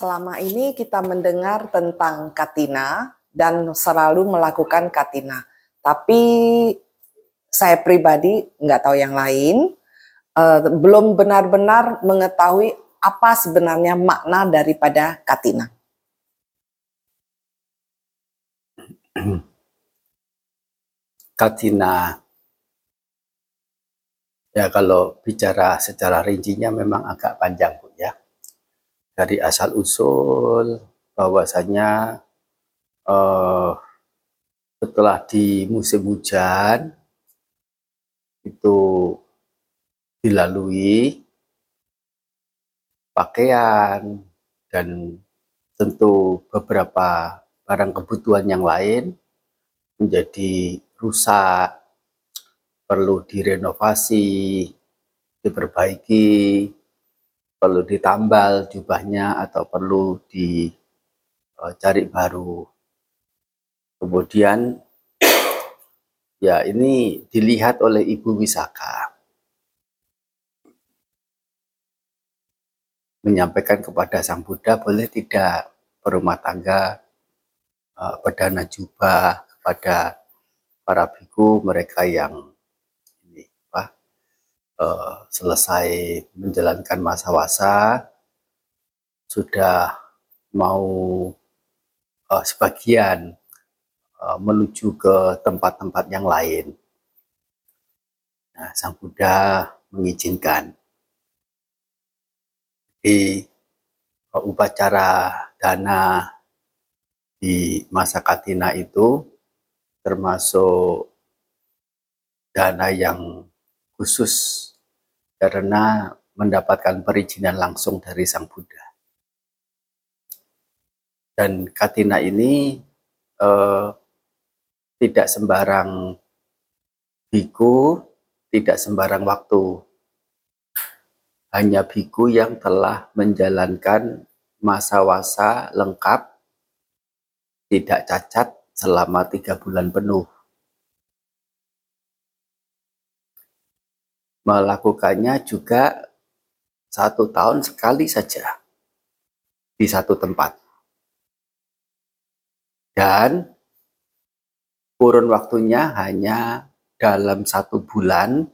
Selama ini kita mendengar tentang katina dan selalu melakukan katina. Tapi saya pribadi nggak tahu yang lain, uh, belum benar-benar mengetahui apa sebenarnya makna daripada katina. Katina ya kalau bicara secara rincinya memang agak panjang Bu ya dari asal usul bahwasanya uh, setelah di musim hujan itu dilalui pakaian dan tentu beberapa barang kebutuhan yang lain menjadi rusak, perlu direnovasi, diperbaiki, perlu ditambal jubahnya atau perlu dicari e, baru. Kemudian ya ini dilihat oleh Ibu Wisaka. Menyampaikan kepada Sang Buddha boleh tidak berumah tangga uh, perdana jubah kepada para biku mereka yang uh, selesai menjalankan masa wasa sudah mau uh, sebagian uh, menuju ke tempat-tempat yang lain. Nah, Sang Buddha mengizinkan di uh, upacara dana di masa Katina itu termasuk dana yang khusus karena mendapatkan perizinan langsung dari Sang Buddha. Dan Katina ini eh, tidak sembarang biku, tidak sembarang waktu. Hanya biku yang telah menjalankan masa wasa lengkap, tidak cacat selama tiga bulan penuh. Melakukannya juga satu tahun sekali saja di satu tempat. Dan kurun waktunya hanya dalam satu bulan,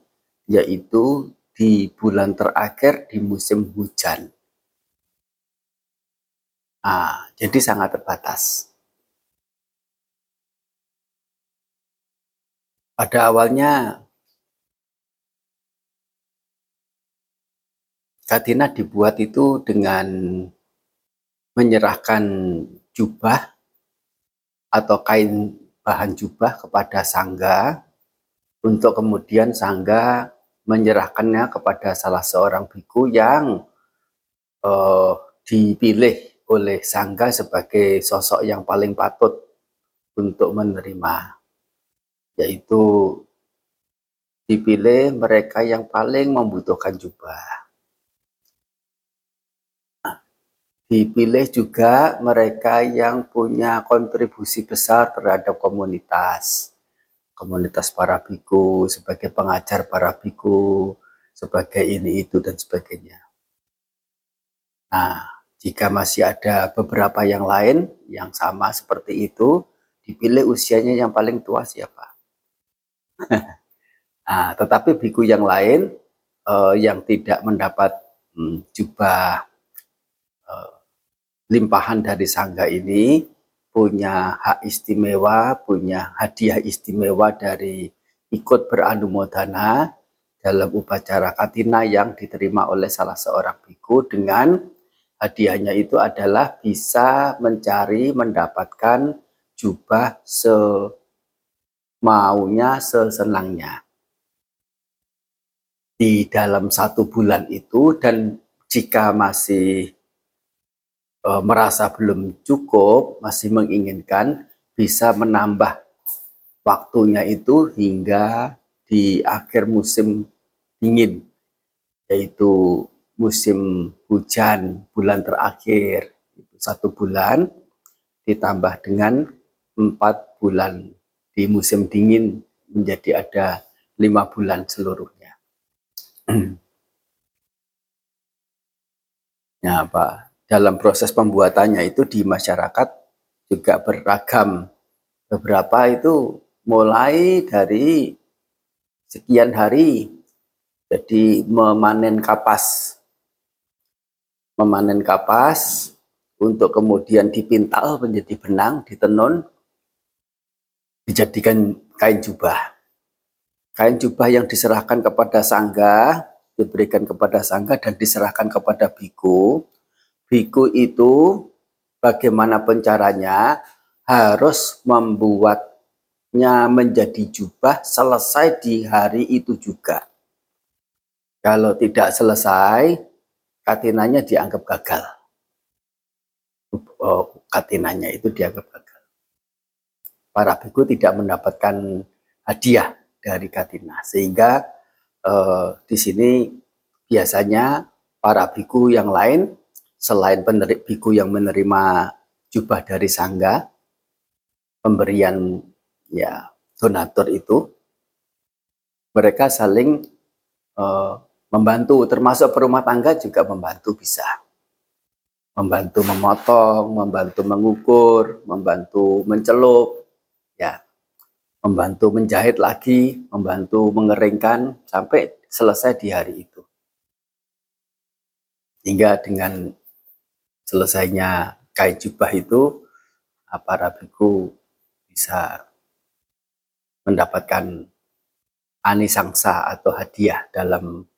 yaitu di bulan terakhir di musim hujan. Nah, jadi sangat terbatas. Pada awalnya Katina dibuat itu dengan menyerahkan jubah atau kain bahan jubah kepada sangga untuk kemudian sangga menyerahkannya kepada salah seorang biku yang uh, dipilih oleh sangga sebagai sosok yang paling patut untuk menerima yaitu dipilih mereka yang paling membutuhkan jubah Dipilih juga mereka yang punya kontribusi besar terhadap komunitas. Komunitas para biku, sebagai pengajar para biku, sebagai ini itu dan sebagainya. Nah, jika masih ada beberapa yang lain yang sama seperti itu, dipilih usianya yang paling tua siapa? nah, tetapi biku yang lain eh, yang tidak mendapat hmm, jubah limpahan dari sangga ini punya hak istimewa, punya hadiah istimewa dari ikut beranumodana dalam upacara katina yang diterima oleh salah seorang biku dengan hadiahnya itu adalah bisa mencari mendapatkan jubah semaunya sesenangnya. Di dalam satu bulan itu dan jika masih e, merasa belum cukup, masih menginginkan bisa menambah waktunya itu hingga di akhir musim dingin, yaitu musim hujan bulan terakhir satu bulan ditambah dengan empat bulan di musim dingin menjadi ada lima bulan seluruhnya. ya Pak dalam proses pembuatannya itu di masyarakat juga beragam. Beberapa itu mulai dari sekian hari jadi memanen kapas. Memanen kapas untuk kemudian dipintal menjadi benang ditenun dijadikan kain jubah. Kain jubah yang diserahkan kepada sangga diberikan kepada sangga dan diserahkan kepada biku biku itu bagaimana pencaranya harus membuatnya menjadi jubah selesai di hari itu juga. Kalau tidak selesai, katinanya dianggap gagal. Oh, katinanya itu dianggap gagal. Para biku tidak mendapatkan hadiah dari katina, sehingga eh, di sini biasanya para biku yang lain selain penerik biku yang menerima jubah dari sangga, pemberian ya donatur itu, mereka saling uh, membantu, termasuk perumah tangga juga membantu bisa. Membantu memotong, membantu mengukur, membantu mencelup, ya, membantu menjahit lagi, membantu mengeringkan sampai selesai di hari itu. Hingga dengan selesainya kain jubah itu para biku bisa mendapatkan anisangsa atau hadiah dalam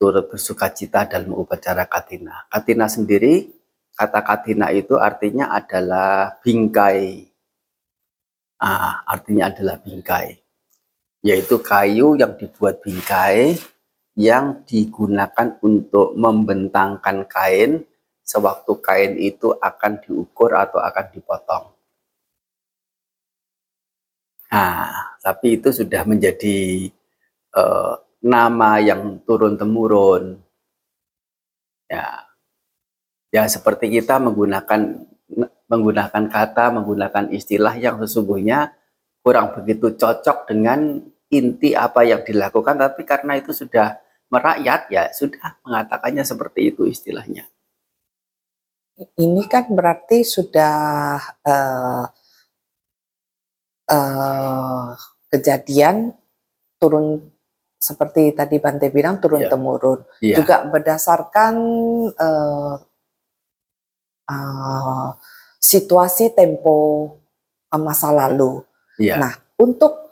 turut bersuka cita dalam upacara katina. Katina sendiri, kata katina itu artinya adalah bingkai. Ah, artinya adalah bingkai. Yaitu kayu yang dibuat bingkai yang digunakan untuk membentangkan kain sewaktu kain itu akan diukur atau akan dipotong. Nah, tapi itu sudah menjadi uh, nama yang turun temurun. Ya, ya seperti kita menggunakan menggunakan kata, menggunakan istilah yang sesungguhnya kurang begitu cocok dengan inti apa yang dilakukan, tapi karena itu sudah merakyat ya sudah mengatakannya seperti itu istilahnya ini kan berarti sudah uh, uh, kejadian turun seperti tadi Bante bilang turun yeah. temurun yeah. juga berdasarkan uh, uh, situasi tempo uh, masa lalu. Yeah. Nah untuk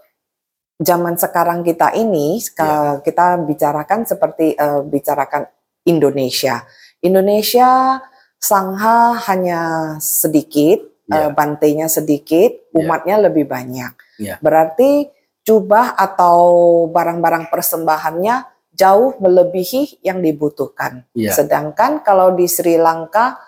zaman sekarang kita ini yeah. kita bicarakan seperti uh, bicarakan Indonesia. Indonesia Sangha hanya sedikit, yeah. Ya. uh, bantainya sedikit, ya. umatnya yeah. lebih banyak. Yeah. Berarti jubah atau barang-barang persembahannya jauh melebihi yang dibutuhkan. Yeah. Sedangkan kalau di Sri Lanka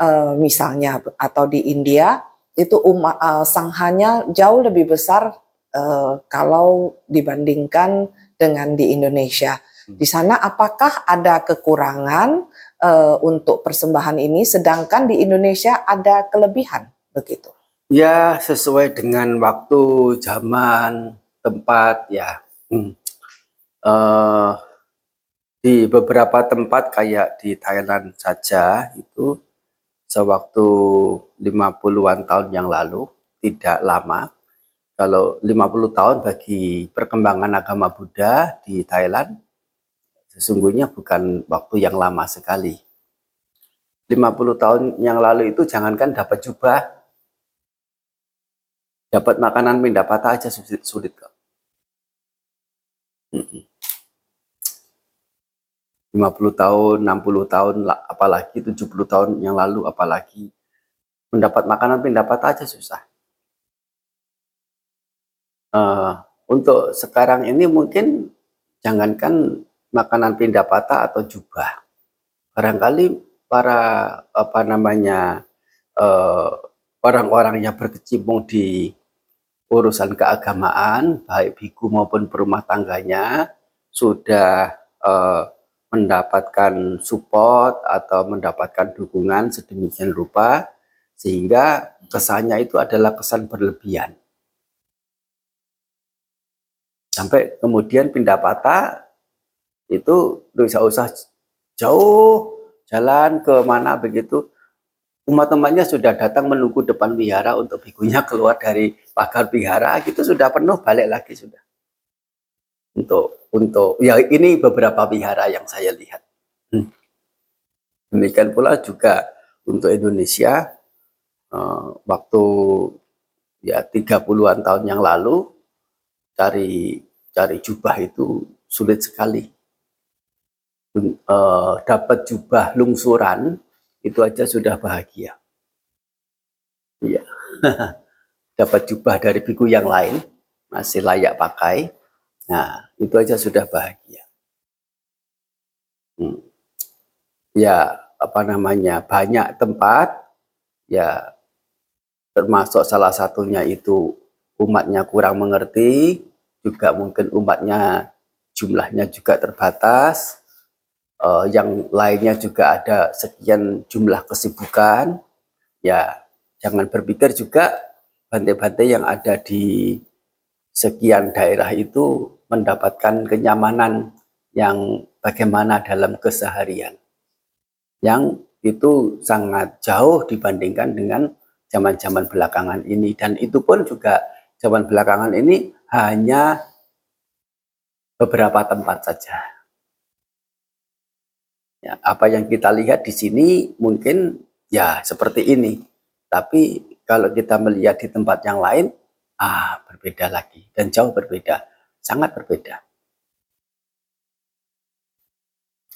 uh, misalnya atau di India itu umat uh, sanghanya jauh lebih besar uh, kalau dibandingkan dengan di Indonesia. Hmm. Di sana apakah ada kekurangan uh, untuk persembahan ini, sedangkan di Indonesia ada kelebihan begitu. Ya, sesuai dengan waktu, zaman, tempat, ya. Hmm. Uh, di beberapa tempat kayak di Thailand saja itu sewaktu 50-an tahun yang lalu, tidak lama. Kalau 50 tahun bagi perkembangan agama Buddha di Thailand, sesungguhnya bukan waktu yang lama sekali. 50 tahun yang lalu itu jangankan dapat jubah, dapat makanan pata aja sulit, sulit kok. 50 tahun, 60 tahun, apalagi 70 tahun yang lalu, apalagi mendapat makanan pata aja susah. Uh, untuk sekarang ini mungkin jangankan makanan pindah patah atau jubah. Barangkali para apa namanya eh, orang-orang yang berkecimpung di urusan keagamaan, baik biku maupun perumah tangganya, sudah uh, mendapatkan support atau mendapatkan dukungan sedemikian rupa, sehingga kesannya itu adalah kesan berlebihan. Sampai kemudian pindah patah itu tidak usah jauh jalan ke mana begitu. Umat temannya sudah datang menunggu depan wihara untuk bikunya keluar dari pagar wihara. Gitu sudah penuh balik lagi sudah. Untuk untuk ya ini beberapa wihara yang saya lihat. Hmm. demikian pula juga untuk Indonesia uh, waktu ya 30-an tahun yang lalu cari cari jubah itu sulit sekali uh, dapat jubah lungsuran itu aja sudah bahagia. Iya. Dapat jubah dari biku yang lain, masih layak pakai. Nah, itu aja sudah bahagia. Hmm. Ya, apa namanya? Banyak tempat ya termasuk salah satunya itu umatnya kurang mengerti, juga mungkin umatnya jumlahnya juga terbatas, uh, yang lainnya juga ada sekian jumlah kesibukan, ya jangan berpikir juga bantai-bantai yang ada di sekian daerah itu mendapatkan kenyamanan yang bagaimana dalam keseharian. Yang itu sangat jauh dibandingkan dengan zaman-zaman belakangan ini. Dan itu pun juga zaman belakangan ini hanya beberapa tempat saja Ya, apa yang kita lihat di sini mungkin ya seperti ini. Tapi kalau kita melihat di tempat yang lain, ah berbeda lagi dan jauh berbeda, sangat berbeda.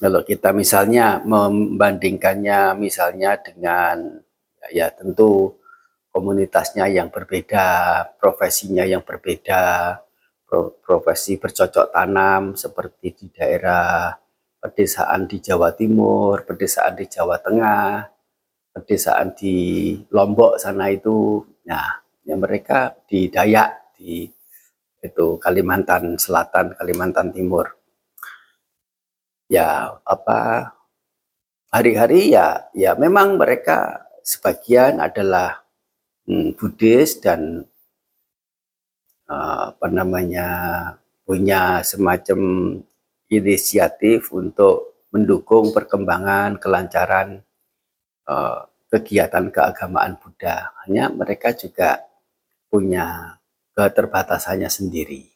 Kalau kita misalnya membandingkannya misalnya dengan ya tentu komunitasnya yang berbeda, profesinya yang berbeda, profesi bercocok tanam seperti di daerah pedesaan di Jawa Timur, pedesaan di Jawa Tengah, pedesaan di Lombok sana itu, nah, ya mereka di Dayak di itu Kalimantan Selatan, Kalimantan Timur. Ya apa hari-hari ya ya memang mereka sebagian adalah hmm, Buddhis dan uh, apa namanya punya semacam inisiatif untuk mendukung perkembangan kelancaran uh, kegiatan keagamaan Buddha. Hanya mereka juga punya keterbatasannya sendiri.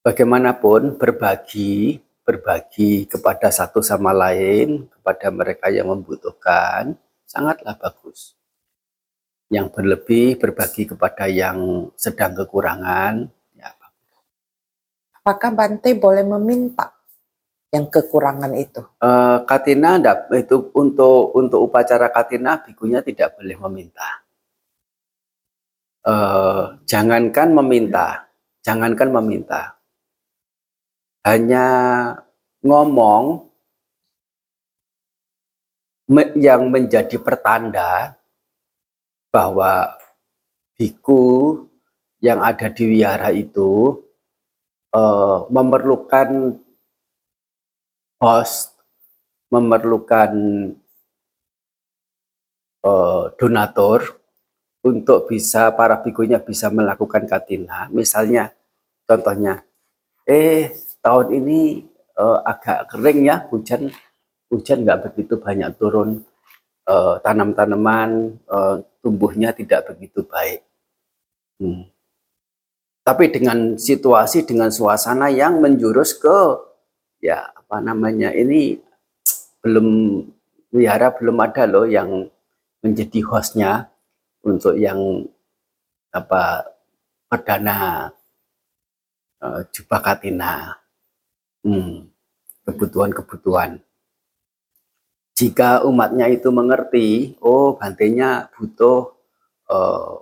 Bagaimanapun berbagi, berbagi kepada satu sama lain, kepada mereka yang membutuhkan, sangatlah bagus. Yang berlebih berbagi kepada yang sedang kekurangan, apakah Bante boleh meminta yang kekurangan itu? Uh, katina itu untuk untuk upacara katina bikunya tidak boleh meminta. Uh, jangankan meminta, jangankan meminta, hanya ngomong yang menjadi pertanda bahwa biku yang ada di wihara itu uh, memerlukan host, memerlukan uh, donatur untuk bisa para bikunya bisa melakukan katina. Misalnya, contohnya, eh tahun ini uh, agak kering ya, hujan hujan nggak begitu banyak turun, uh, tanam-tanaman uh, tumbuhnya tidak begitu baik. Hmm tapi dengan situasi dengan suasana yang menjurus ke ya apa namanya ini belum wihara belum ada loh yang menjadi hostnya untuk yang apa perdana uh, jubah katina hmm, kebutuhan-kebutuhan. Jika umatnya itu mengerti oh bantenya butuh uh,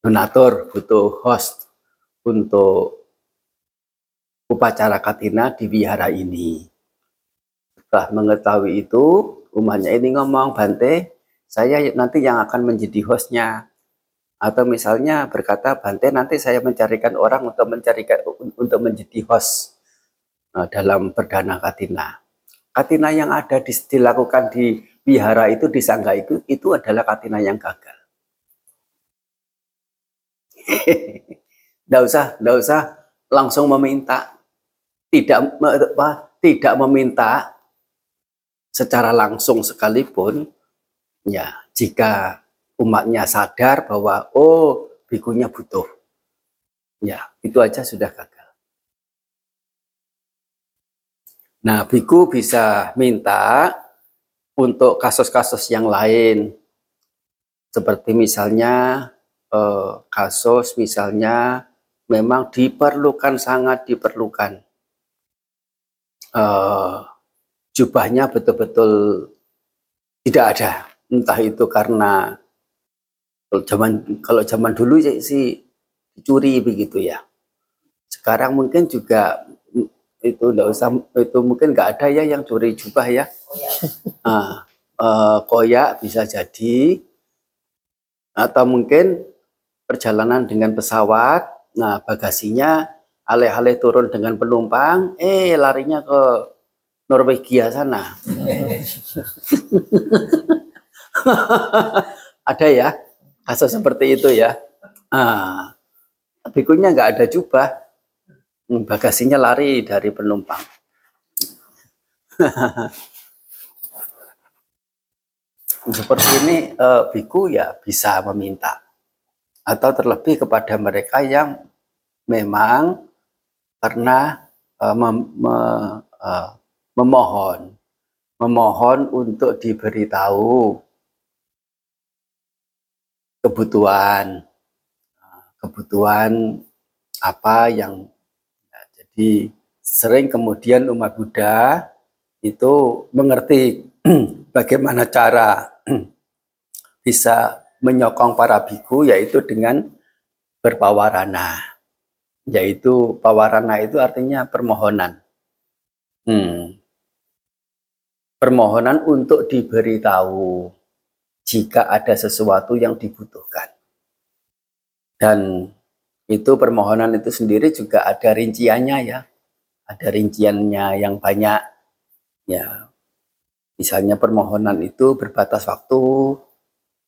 donatur butuh host untuk upacara katina di wihara ini. Setelah mengetahui itu, umatnya ini ngomong, Bante, saya nanti yang akan menjadi hostnya. Atau misalnya berkata, Bante, nanti saya mencarikan orang untuk mencarikan untuk menjadi host eh, dalam perdana katina. Katina yang ada di, dilakukan di wihara itu, di sangga itu, itu adalah katina yang gagal. Tidak usah, tidak usah langsung meminta. Tidak apa, tidak meminta secara langsung sekalipun, ya jika umatnya sadar bahwa oh bikunya butuh, ya itu aja sudah gagal. Nah, biku bisa minta untuk kasus-kasus yang lain, seperti misalnya eh, kasus misalnya memang diperlukan sangat diperlukan. Eh, jubahnya betul-betul tidak ada. Entah itu karena kalau zaman kalau zaman dulu sih dicuri begitu ya. Sekarang mungkin juga itu enggak usah itu mungkin nggak ada ya yang curi jubah ya. Ah, eh, koyak bisa jadi. Atau mungkin perjalanan dengan pesawat nah bagasinya alih-alih turun dengan penumpang eh larinya ke Norwegia sana. Ada ya kasus seperti itu ya. Ah, bikunya nggak ada jubah hmm, bagasinya lari dari penumpang. Seperti ini uh, biku ya bisa meminta atau terlebih kepada mereka yang memang pernah uh, mem, me, uh, memohon memohon untuk diberitahu kebutuhan kebutuhan apa yang ya, jadi sering kemudian umat Buddha itu mengerti bagaimana cara bisa menyokong para biku yaitu dengan berpawarana. Yaitu pawarana itu artinya permohonan. Hmm. Permohonan untuk diberitahu jika ada sesuatu yang dibutuhkan. Dan itu permohonan itu sendiri juga ada rinciannya ya. Ada rinciannya yang banyak. Ya, Misalnya permohonan itu berbatas waktu,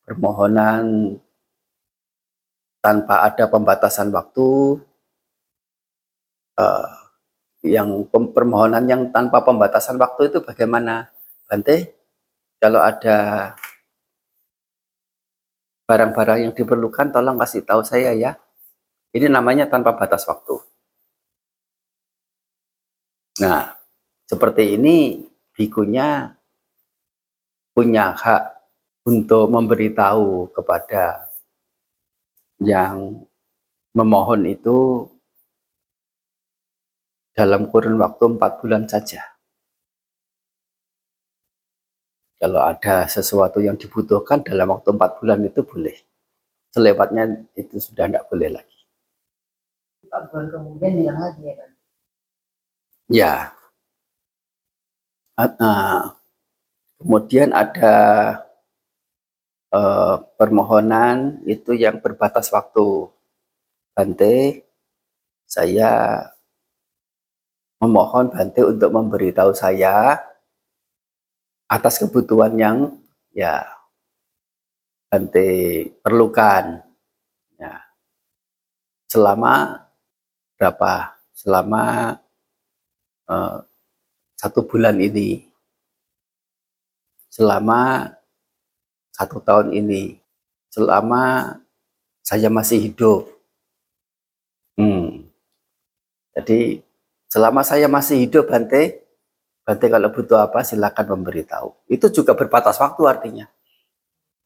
permohonan tanpa ada pembatasan waktu, uh, yang permohonan yang tanpa pembatasan waktu itu bagaimana, Bante? Kalau ada barang-barang yang diperlukan, tolong kasih tahu saya ya. Ini namanya tanpa batas waktu. Nah, seperti ini bikunya punya hak untuk memberitahu kepada yang memohon itu dalam kurun waktu empat bulan saja. Kalau ada sesuatu yang dibutuhkan dalam waktu empat bulan itu boleh. Selewatnya itu sudah tidak boleh lagi. Empat bulan kemudian bilang lagi ya kan? Ya. Uh, Kemudian ada eh, permohonan itu yang berbatas waktu. Bante, saya memohon Bante untuk memberitahu saya atas kebutuhan yang ya Bante perlukan. Ya. Selama berapa? Selama uh, satu bulan ini selama satu tahun ini, selama saya masih hidup. Hmm. Jadi selama saya masih hidup, Bante, Bante kalau butuh apa silakan memberitahu. Itu juga berbatas waktu artinya.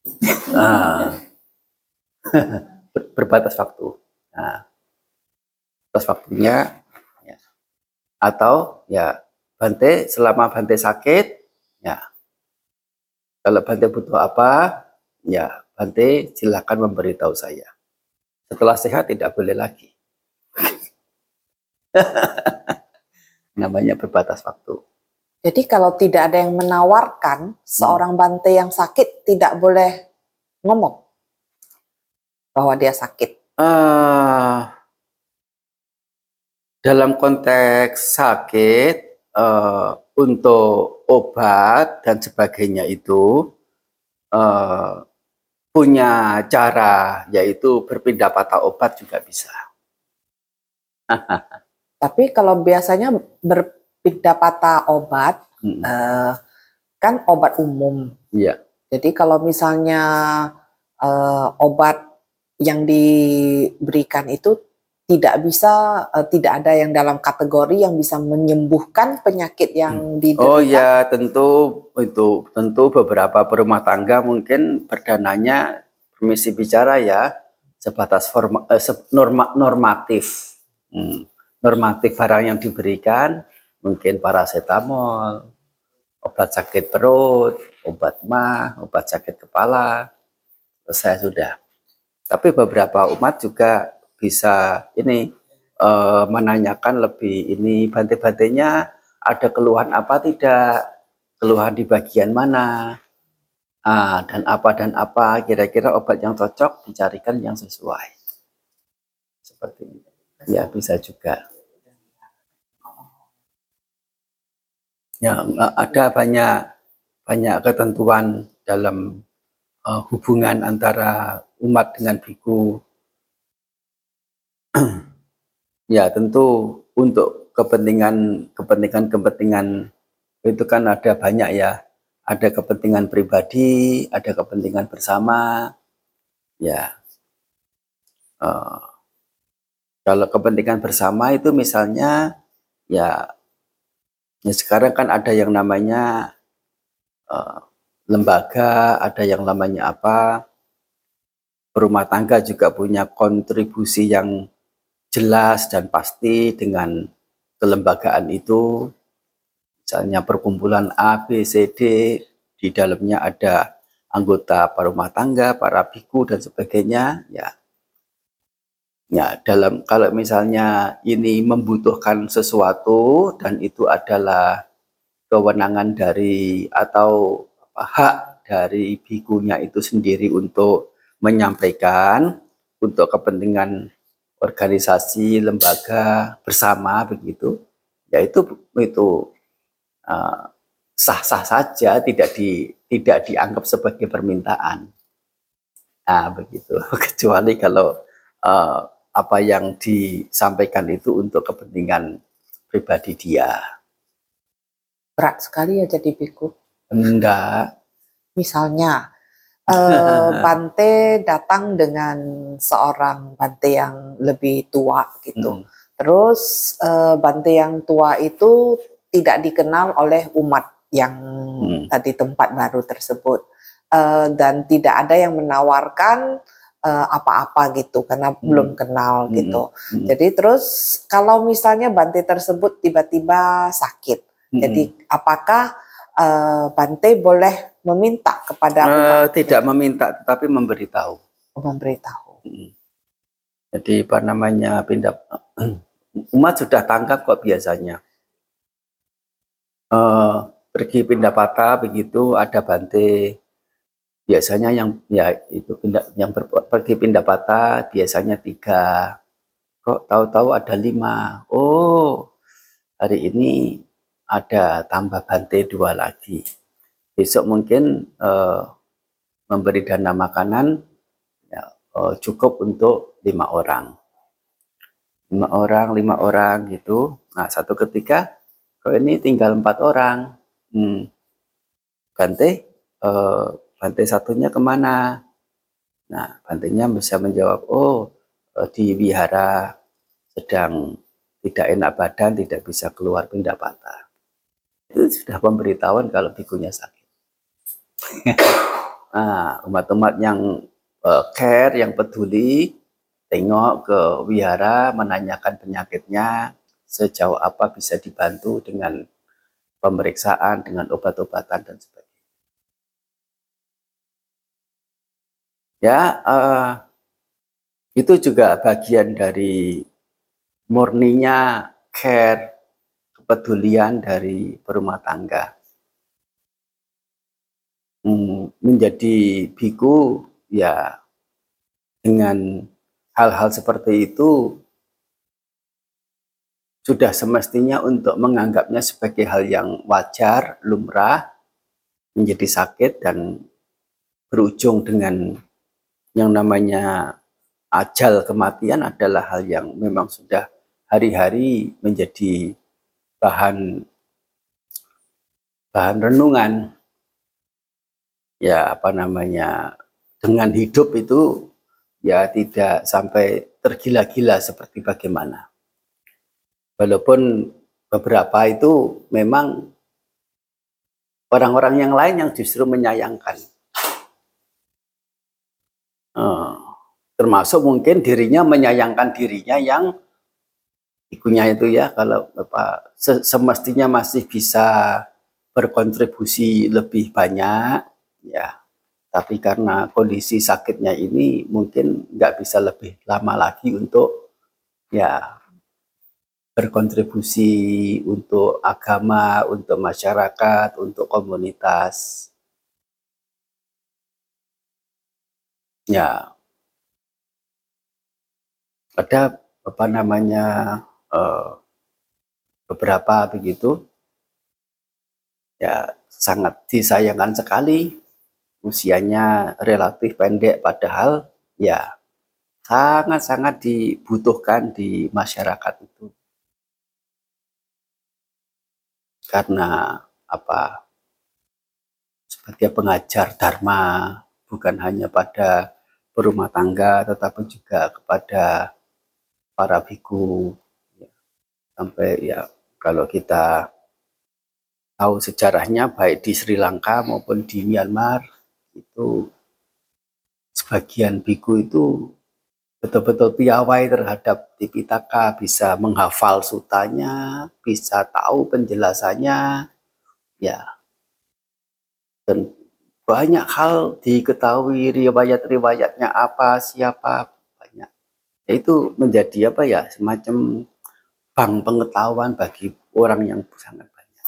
Nah, berbatas waktu. Nah, batas waktunya ya. atau ya Bante selama Bante sakit kalau Bante butuh apa, ya Bante silakan memberitahu saya. Setelah sehat tidak boleh lagi. Namanya berbatas waktu. Jadi kalau tidak ada yang menawarkan, seorang Bante yang sakit tidak boleh ngomong bahwa dia sakit. Uh, dalam konteks sakit, uh, untuk obat dan sebagainya itu uh, punya cara yaitu berpindah patah obat juga bisa. Tapi kalau biasanya berpindah patah obat hmm. uh, kan obat umum. Iya. Jadi kalau misalnya eh, obat yang diberikan itu tidak bisa eh, tidak ada yang dalam kategori yang bisa menyembuhkan penyakit yang diderita. Oh ya, tentu itu tentu beberapa berumah tangga mungkin perdananya permisi bicara ya sebatas forma, eh, se- norma, normatif. Hmm, Normatif barang yang diberikan mungkin paracetamol, obat sakit perut, obat mah, obat sakit kepala. Selesai sudah. Tapi beberapa umat juga bisa ini eh, menanyakan lebih ini bante-bantenya ada keluhan apa tidak, keluhan di bagian mana, ah, dan apa dan apa, kira-kira obat yang cocok dicarikan yang sesuai. Seperti ini. Ya bisa juga. Ya ada banyak banyak ketentuan dalam eh, hubungan antara umat dengan biku. Ya tentu untuk kepentingan kepentingan kepentingan itu kan ada banyak ya. Ada kepentingan pribadi ada kepentingan bersama ya. Eh, kalau kepentingan bersama itu misalnya ya ya sekarang kan ada yang namanya eh, lembaga ada yang namanya apa rumah tangga juga punya kontribusi yang jelas dan pasti dengan kelembagaan itu misalnya perkumpulan A, B, C, D di dalamnya ada anggota para rumah tangga, para biku dan sebagainya ya. Ya dalam kalau misalnya ini membutuhkan sesuatu dan itu adalah kewenangan dari atau apa, hak dari bikunya itu sendiri untuk menyampaikan untuk kepentingan organisasi lembaga bersama begitu ya itu itu uh, sah-sah saja tidak di tidak dianggap sebagai permintaan. Nah begitu. Kecuali kalau uh, apa yang disampaikan itu untuk kepentingan pribadi dia. Berat sekali ya jadi biku. enggak. Misalnya eh, Bante datang dengan seorang Bante yang lebih tua gitu. Mm. Terus eh, Bante yang tua itu tidak dikenal oleh umat yang Hmm. tadi tempat baru tersebut Eh, dan tidak ada yang menawarkan eh, apa-apa gitu karena belum kenal Hmm. gitu. Mm. Jadi terus kalau misalnya Bante tersebut tiba-tiba sakit, Mm. jadi apakah eh, Bante boleh meminta kepada umat tidak meminta tetapi memberitahu memberitahu? Mm. Jadi apa namanya pindah umat sudah tangkap kok biasanya. Eh, pergi pindah patah begitu ada bante biasanya yang ya itu pindah yang ber- pergi pindah patah biasanya tiga kok tahu-tahu ada lima oh hari ini ada tambah bante dua lagi. Besok mungkin eh, memberi dana makanan ya, eh, cukup untuk lima orang. Lima orang lima orang gitu. Nah satu ketika kok ini tinggal empat orang? Hmm. Bante eh, Bante satunya ke mana? Nah Bantenya bisa menjawab oh di wihara sedang tidak enak badan tidak bisa keluar pindah patah itu sudah pemberitahuan kalau bikunya sakit. Nah umat-umat yang eh, care yang peduli tengok ke wihara menanyakan penyakitnya sejauh apa bisa dibantu dengan pemeriksaan dengan obat-obatan dan sebagainya. Ya eh, itu juga bagian dari murninya care kepedulian dari berumah tangga. Hmm, menjadi biku ya dengan hal-hal seperti itu sudah semestinya untuk menganggapnya sebagai hal yang wajar, lumrah, menjadi sakit dan berujung dengan yang namanya ajal kematian adalah hal yang memang sudah hari-hari menjadi bahan bahan renungan ya apa namanya dengan hidup itu ya tidak sampai tergila-gila seperti bagaimana. Walaupun beberapa itu memang orang-orang yang lain yang justru menyayangkan. Uh, termasuk mungkin dirinya menyayangkan dirinya yang ikunya itu ya kalau apa semestinya masih bisa berkontribusi lebih banyak ya tapi karena kondisi sakitnya ini mungkin nggak bisa lebih lama lagi untuk ya berkontribusi untuk agama, untuk masyarakat, untuk komunitas. Ya, ada apa namanya uh, beberapa begitu. Ya sangat disayangkan sekali. Usianya relatif pendek padahal ya sangat-sangat dibutuhkan di masyarakat itu. Karena apa? Sebagai pengajar dharma bukan hanya pada berumah tangga tetapi juga kepada para biku. Sampai ya kalau kita tahu sejarahnya baik di Sri Lanka maupun di Myanmar itu sebagian biku itu betul-betul piawai terhadap Tipitaka, bisa menghafal sutanya, bisa tahu penjelasannya, ya. Dan banyak hal diketahui riwayat-riwayatnya apa, siapa, banyak. Ya, itu menjadi apa ya, semacam bank pengetahuan bagi orang yang sangat banyak.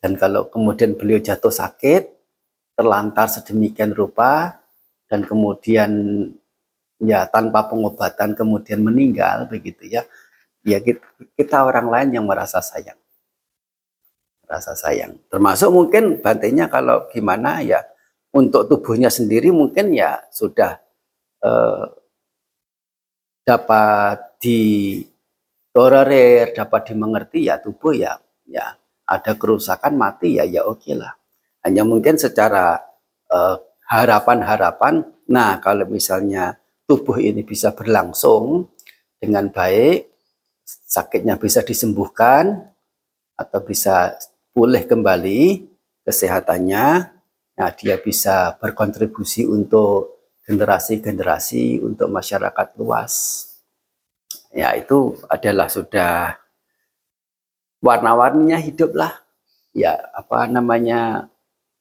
Dan kalau kemudian beliau jatuh sakit, terlantar sedemikian rupa, dan kemudian ya tanpa pengobatan kemudian meninggal begitu ya ya kita, orang lain yang merasa sayang merasa sayang termasuk mungkin bantainya kalau gimana ya untuk tubuhnya sendiri mungkin ya sudah eh, dapat ditolerir dapat dimengerti ya tubuh ya ya ada kerusakan mati ya ya oke okay lah hanya mungkin secara eh, harapan-harapan eh, nah kalau misalnya tubuh ini bisa berlangsung dengan baik, sakitnya bisa disembuhkan atau bisa pulih kembali kesehatannya, nah dia bisa berkontribusi untuk generasi-generasi, untuk masyarakat luas. Ya itu adalah sudah warna-warninya hiduplah. Ya apa namanya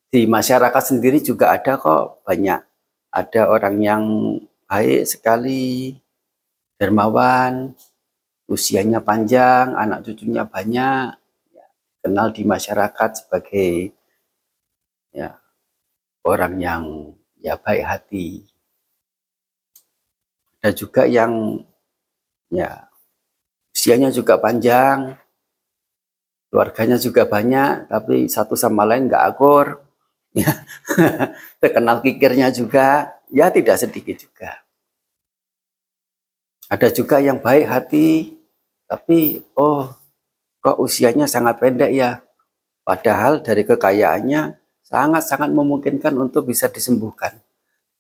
di masyarakat sendiri juga ada kok banyak ada orang yang baik sekali, dermawan, usianya panjang, anak cucunya banyak, ya, kenal di masyarakat sebagai ya orang yang ya baik hati. Ada juga yang ya usianya juga panjang, keluarganya juga banyak, tapi satu sama lain nggak akur, ya terkenal kikirnya juga, ya tidak sedikit juga. Ada juga yang baik hati, tapi oh kok usianya sangat pendek ya. Padahal dari kekayaannya sangat-sangat memungkinkan untuk bisa disembuhkan.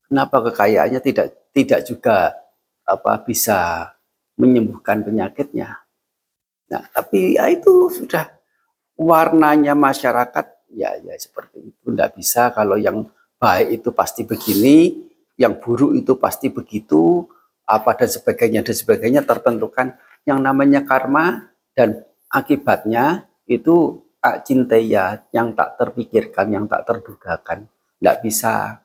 Kenapa kekayaannya tidak tidak juga apa bisa menyembuhkan penyakitnya? Nah, tapi ya itu sudah warnanya masyarakat ya ya seperti itu. Tidak bisa kalau yang baik itu pasti begini, yang buruk itu pasti begitu, apa dan sebagainya dan sebagainya tertentukan yang namanya karma dan akibatnya itu tak ya yang tak terpikirkan, yang tak terdugakan. Nggak bisa.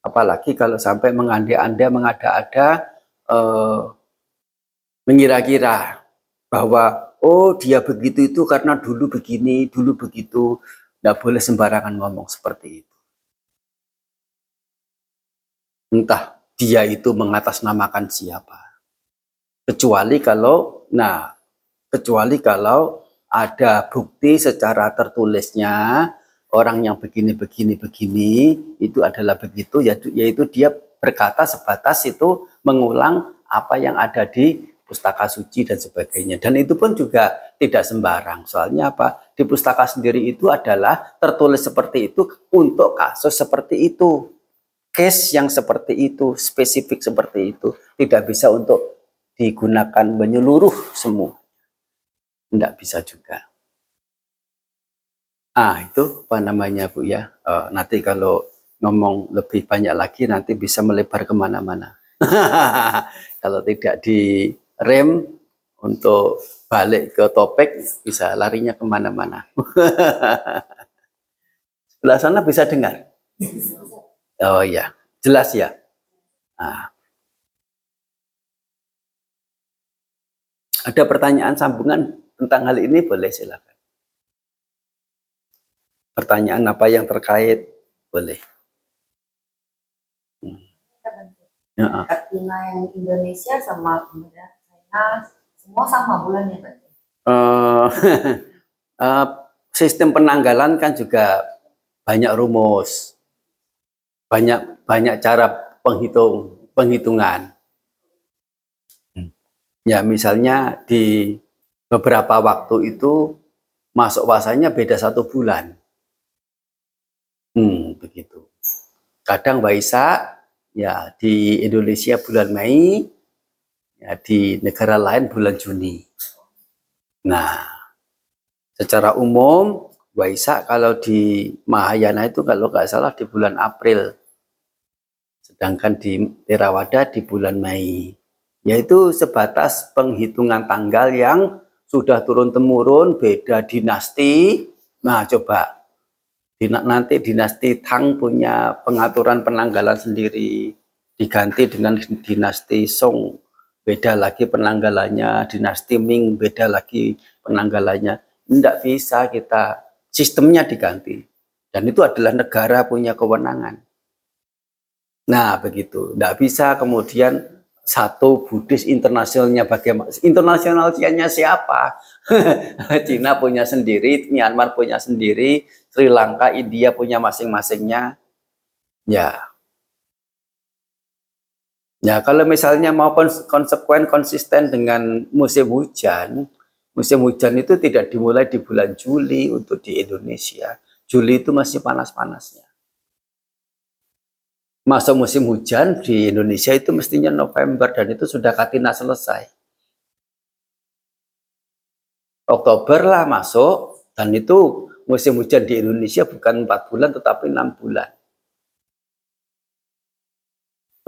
Apalagi kalau sampai mengandai-andai, mengada-ada, eh, mengira-kira bahwa oh dia begitu itu karena dulu begini, dulu begitu. Nggak boleh sembarangan ngomong seperti itu. Entah dia itu mengatasnamakan siapa. Kecuali kalau, nah, kecuali kalau ada bukti secara tertulisnya orang yang begini begini begini itu adalah begitu yaitu dia berkata sebatas itu mengulang apa yang ada di pustaka suci dan sebagainya dan itu pun juga tidak sembarang. Soalnya apa? Di pustaka sendiri itu adalah tertulis seperti itu untuk kasus seperti itu. Case yang seperti itu, spesifik seperti itu, tidak bisa untuk digunakan menyeluruh semua. Tidak bisa juga. Ah, itu apa namanya Bu ya? Uh, nanti kalau ngomong lebih banyak lagi nanti bisa melebar ke mana-mana. kalau tidak di rem untuk balik ke topik bisa larinya ke mana-mana. Sebelah sana bisa dengar? Oh iya, jelas ya. Nah. Ada pertanyaan sambungan tentang hal ini boleh silakan. Pertanyaan apa yang terkait boleh. Hmm. Ya. yang Indonesia sama kemudian Semua sama bulannya berarti. Uh, uh, sistem penanggalan kan juga banyak rumus, banyak banyak cara penghitung penghitungan. Ya misalnya di beberapa waktu itu masuk puasanya beda satu bulan. Hmm, begitu. Kadang Waisak ya di Indonesia bulan Mei, ya di negara lain bulan Juni. Nah, secara umum Waisak kalau di Mahayana itu kalau nggak salah di bulan April, sedangkan di Theravada di bulan Mei, yaitu sebatas penghitungan tanggal yang sudah turun temurun beda dinasti. Nah, coba nanti dinasti Tang punya pengaturan penanggalan sendiri diganti dengan dinasti Song beda lagi penanggalannya dinasti Ming beda lagi penanggalannya tidak bisa kita sistemnya diganti. Dan itu adalah negara punya kewenangan. Nah, begitu. Tidak bisa kemudian satu Buddhis internasionalnya bagaimana? Internasionalnya siapa? Cina punya sendiri, Myanmar punya sendiri, Sri Lanka, India punya masing-masingnya. Ya. Ya, kalau misalnya mau konsekuen konsisten dengan musim hujan, Musim hujan itu tidak dimulai di bulan Juli untuk di Indonesia. Juli itu masih panas-panasnya. Masuk musim hujan di Indonesia itu mestinya November dan itu sudah katina selesai. Oktober lah masuk dan itu musim hujan di Indonesia bukan 4 bulan tetapi 6 bulan.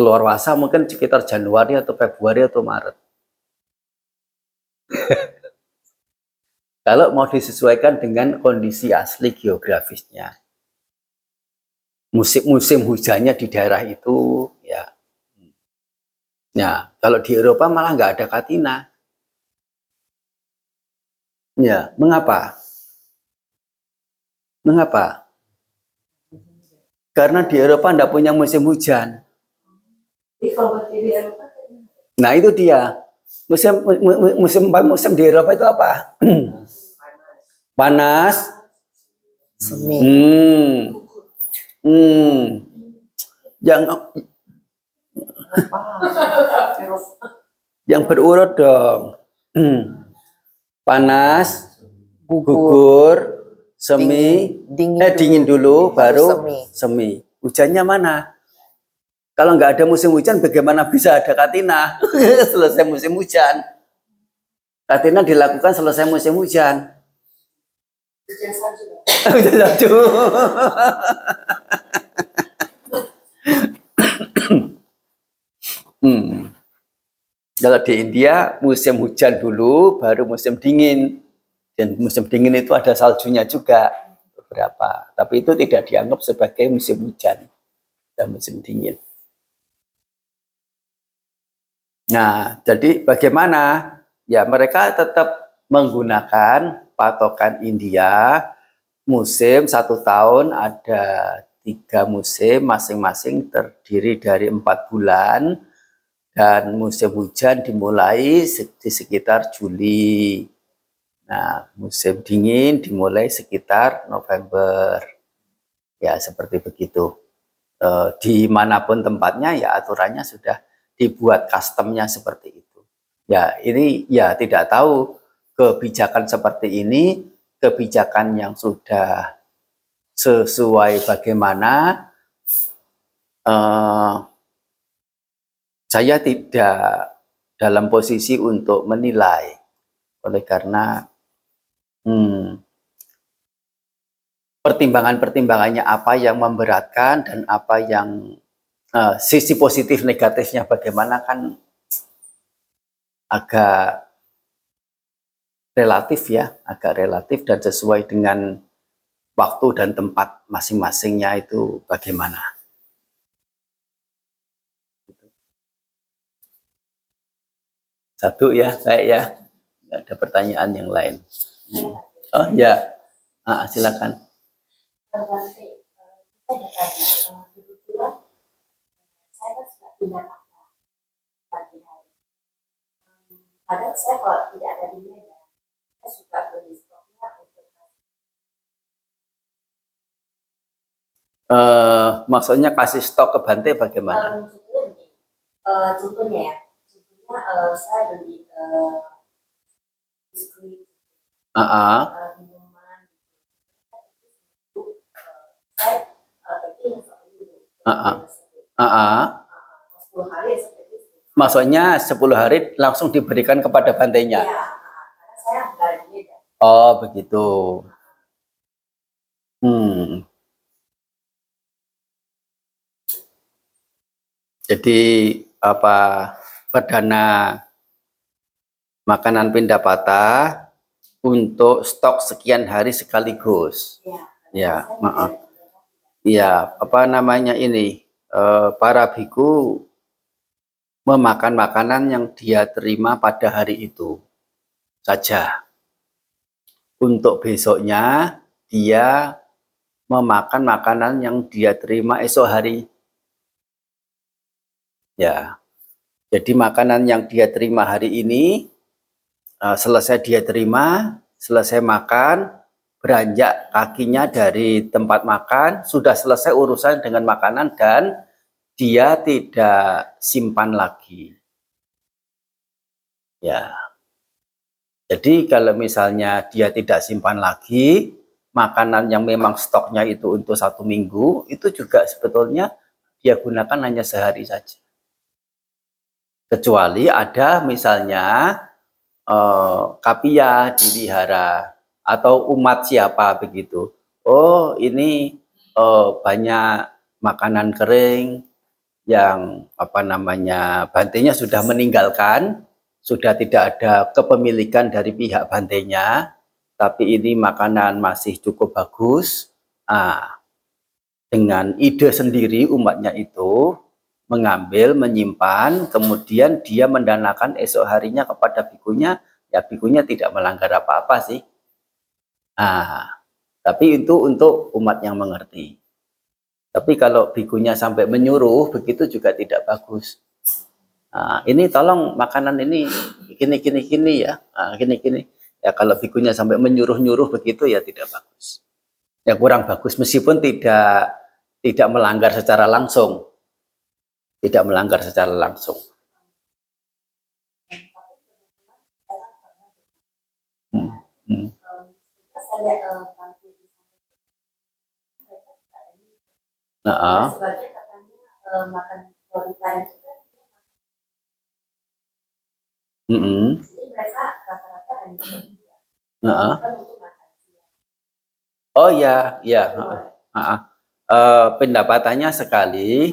Keluar wasa mungkin sekitar Januari atau Februari atau Maret. Kalau mau disesuaikan dengan kondisi asli geografisnya. Musim-musim hujannya di daerah itu, ya. Ya, kalau di Eropa malah nggak ada katina. Ya, mengapa? Mengapa? Karena di Eropa tidak punya musim hujan. Nah itu dia. Musim musim musim di Eropa itu apa? Panas. Semi. Hmm. Hmm. Yang yang berurut dong. Hmm. Panas, gugur, semi, dingin, eh, dingin dulu, baru semi. semi. Hujannya mana? Kalau nggak ada musim hujan, bagaimana bisa ada katina? selesai musim hujan. Katina dilakukan selesai musim hujan. Hujan salju. hmm. Kalau di India musim hujan dulu, baru musim dingin. Dan musim dingin itu ada saljunya juga beberapa. Tapi itu tidak dianggap sebagai musim hujan dan musim dingin. Nah, jadi bagaimana? Ya, mereka tetap menggunakan patokan India musim satu tahun ada tiga musim masing-masing terdiri dari empat bulan dan musim hujan dimulai di sekitar Juli. Nah, musim dingin dimulai sekitar November. Ya, seperti begitu. E, di mana pun tempatnya ya aturannya sudah dibuat customnya seperti itu. Ya ini ya tidak tahu kebijakan seperti ini, kebijakan yang sudah sesuai bagaimana, uh, saya tidak dalam posisi untuk menilai, oleh karena hmm, pertimbangan-pertimbangannya apa yang memberatkan dan apa yang uh, sisi positif negatifnya bagaimana kan agak relatif ya, agak relatif dan sesuai dengan waktu dan tempat masing-masingnya itu bagaimana. Satu ya, saya ya. Nggak ada pertanyaan yang lain. Oh ya, ah, silakan. Saya Kadang saya kalau tidak ada di Medan, saya suka beli stoknya untuk Uh, maksudnya kasih stok ke Bante bagaimana? Uh, contohnya, uh, contohnya ya, contohnya uh, saya beli uh, biskuit, uh -uh. Uh, minuman, uh, saya uh, packing. Uh -uh. Uh -uh. 10 hari Maksudnya 10 hari langsung diberikan kepada bantainya? Ya, saya Oh, begitu. Hmm. Jadi apa perdana makanan pindapata untuk stok sekian hari sekaligus. Ya, ya maaf. Iya, apa namanya ini? E, para biku memakan makanan yang dia terima pada hari itu saja. Untuk besoknya dia memakan makanan yang dia terima esok hari. Ya. Jadi makanan yang dia terima hari ini uh, selesai dia terima, selesai makan, beranjak kakinya dari tempat makan, sudah selesai urusan dengan makanan dan dia tidak simpan lagi. Ya. Jadi kalau misalnya dia tidak simpan lagi, makanan yang memang stoknya itu untuk satu minggu, itu juga sebetulnya dia gunakan hanya sehari saja. Kecuali ada misalnya eh, kapia di wihara atau umat siapa begitu. Oh ini eh, banyak makanan kering, yang apa namanya bantainya sudah meninggalkan, sudah tidak ada kepemilikan dari pihak bantainya, tapi ini makanan masih cukup bagus. Ah, dengan ide sendiri umatnya itu mengambil, menyimpan, kemudian dia mendanakan esok harinya kepada bikunya, ya bikunya tidak melanggar apa-apa sih. Ah, tapi itu untuk umat yang mengerti. Tapi kalau bikunya sampai menyuruh, begitu juga tidak bagus. Nah, ini tolong makanan ini gini gini gini ya, nah, gini gini. Ya kalau bikunya sampai menyuruh-nyuruh begitu ya tidak bagus. Ya kurang bagus meskipun tidak tidak melanggar secara langsung. Tidak melanggar secara langsung. Hmm. Hmm. Nah, sebagai katanya uh, makan itu kan Mm -hmm. Jadi mereka rata-rata uh Oh ya, ya. Uh, uh, uh, pendapatannya sekali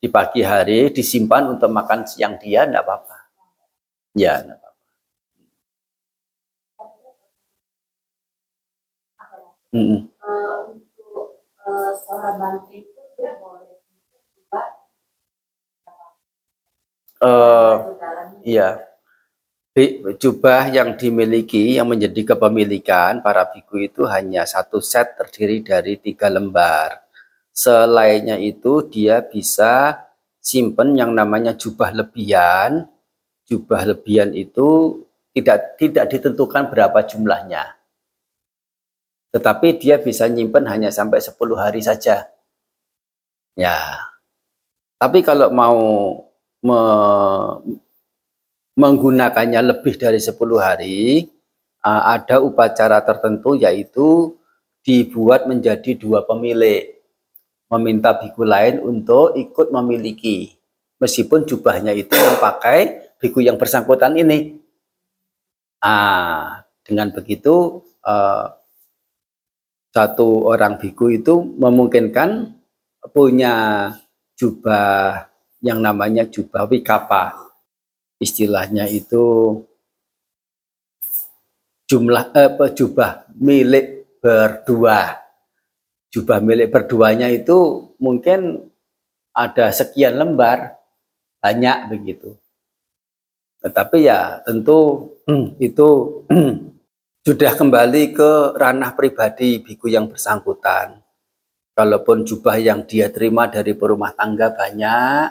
di pagi hari disimpan untuk makan siang dia, enggak apa-apa. Ya, enggak apa-apa. Mm -hmm. uh, seorang itu dia boleh juga uh, iya. Jubah yang dimiliki yang menjadi kepemilikan para biku itu hanya satu set terdiri dari tiga lembar. Selainnya itu dia bisa simpen yang namanya jubah lebihan. Jubah lebihan itu tidak tidak ditentukan berapa jumlahnya. Tetapi dia bisa nyimpen hanya sampai 10 hari saja. Ya. Tapi kalau mau me menggunakannya lebih dari 10 hari, ada upacara tertentu yaitu dibuat menjadi dua pemilik meminta biku lain untuk ikut memiliki meskipun jubahnya itu memakai biku yang bersangkutan ini ah dengan begitu uh, satu orang biku itu memungkinkan punya jubah yang namanya jubah wikapa. Istilahnya itu jumlah eh, jubah milik berdua. Jubah milik berduanya itu mungkin ada sekian lembar banyak begitu. Tetapi ya tentu hmm, itu sudah kembali ke ranah pribadi biku yang bersangkutan kalaupun jubah yang dia terima dari perumah tangga banyak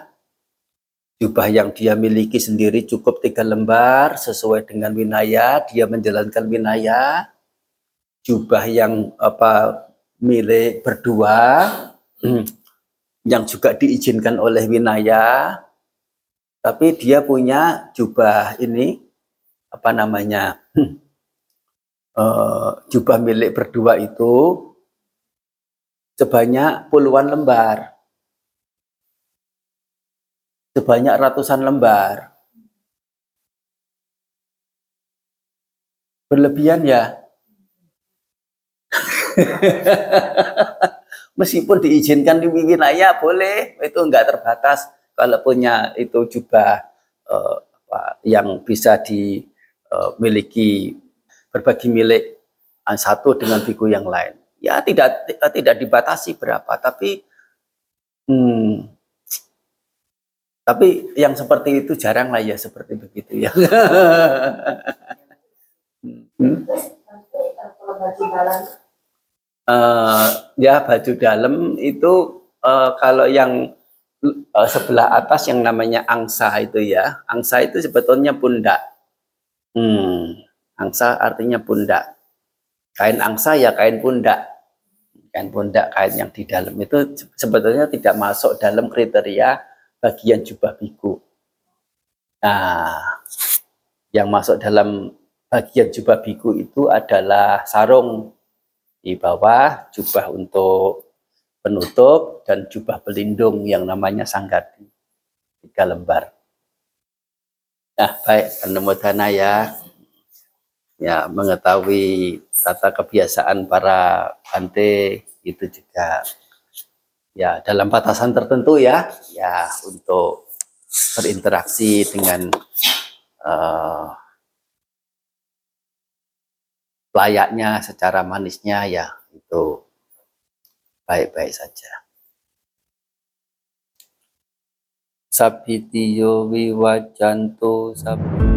jubah yang dia miliki sendiri cukup tiga lembar sesuai dengan winaya dia menjalankan winaya jubah yang apa milik berdua hmm, yang juga diizinkan oleh Winaya tapi dia punya jubah ini apa namanya uh, jubah milik berdua itu sebanyak puluhan lembar. Sebanyak ratusan lembar. Berlebihan ya? Meskipun diizinkan di wilayah boleh, itu enggak terbatas. Kalau punya itu juga uh, yang bisa dimiliki uh, berbagi milik uh, satu dengan biku yang lain. Ya tidak tidak dibatasi berapa, tapi hmm, tapi yang seperti itu jarang lah ya seperti begitu ya. hmm. Uh, ya baju dalam itu uh, kalau yang uh, sebelah atas yang namanya angsa itu ya angsa itu sebetulnya pundak. Hmm, angsa artinya pundak. Kain angsa ya kain pundak kain pundak kain yang di dalam. Itu sebetulnya tidak masuk dalam kriteria bagian jubah biku. Nah yang masuk dalam bagian jubah biku itu adalah sarung di bawah jubah untuk penutup dan jubah pelindung yang namanya sanggati. Tiga lembar. Nah, baik penemu dana ya, ya mengetahui tata kebiasaan para bante itu juga ya dalam batasan tertentu ya, ya untuk berinteraksi dengan uh, layaknya secara manisnya ya itu baik-baik saja. Sabitiyo viwajanto sabitiyo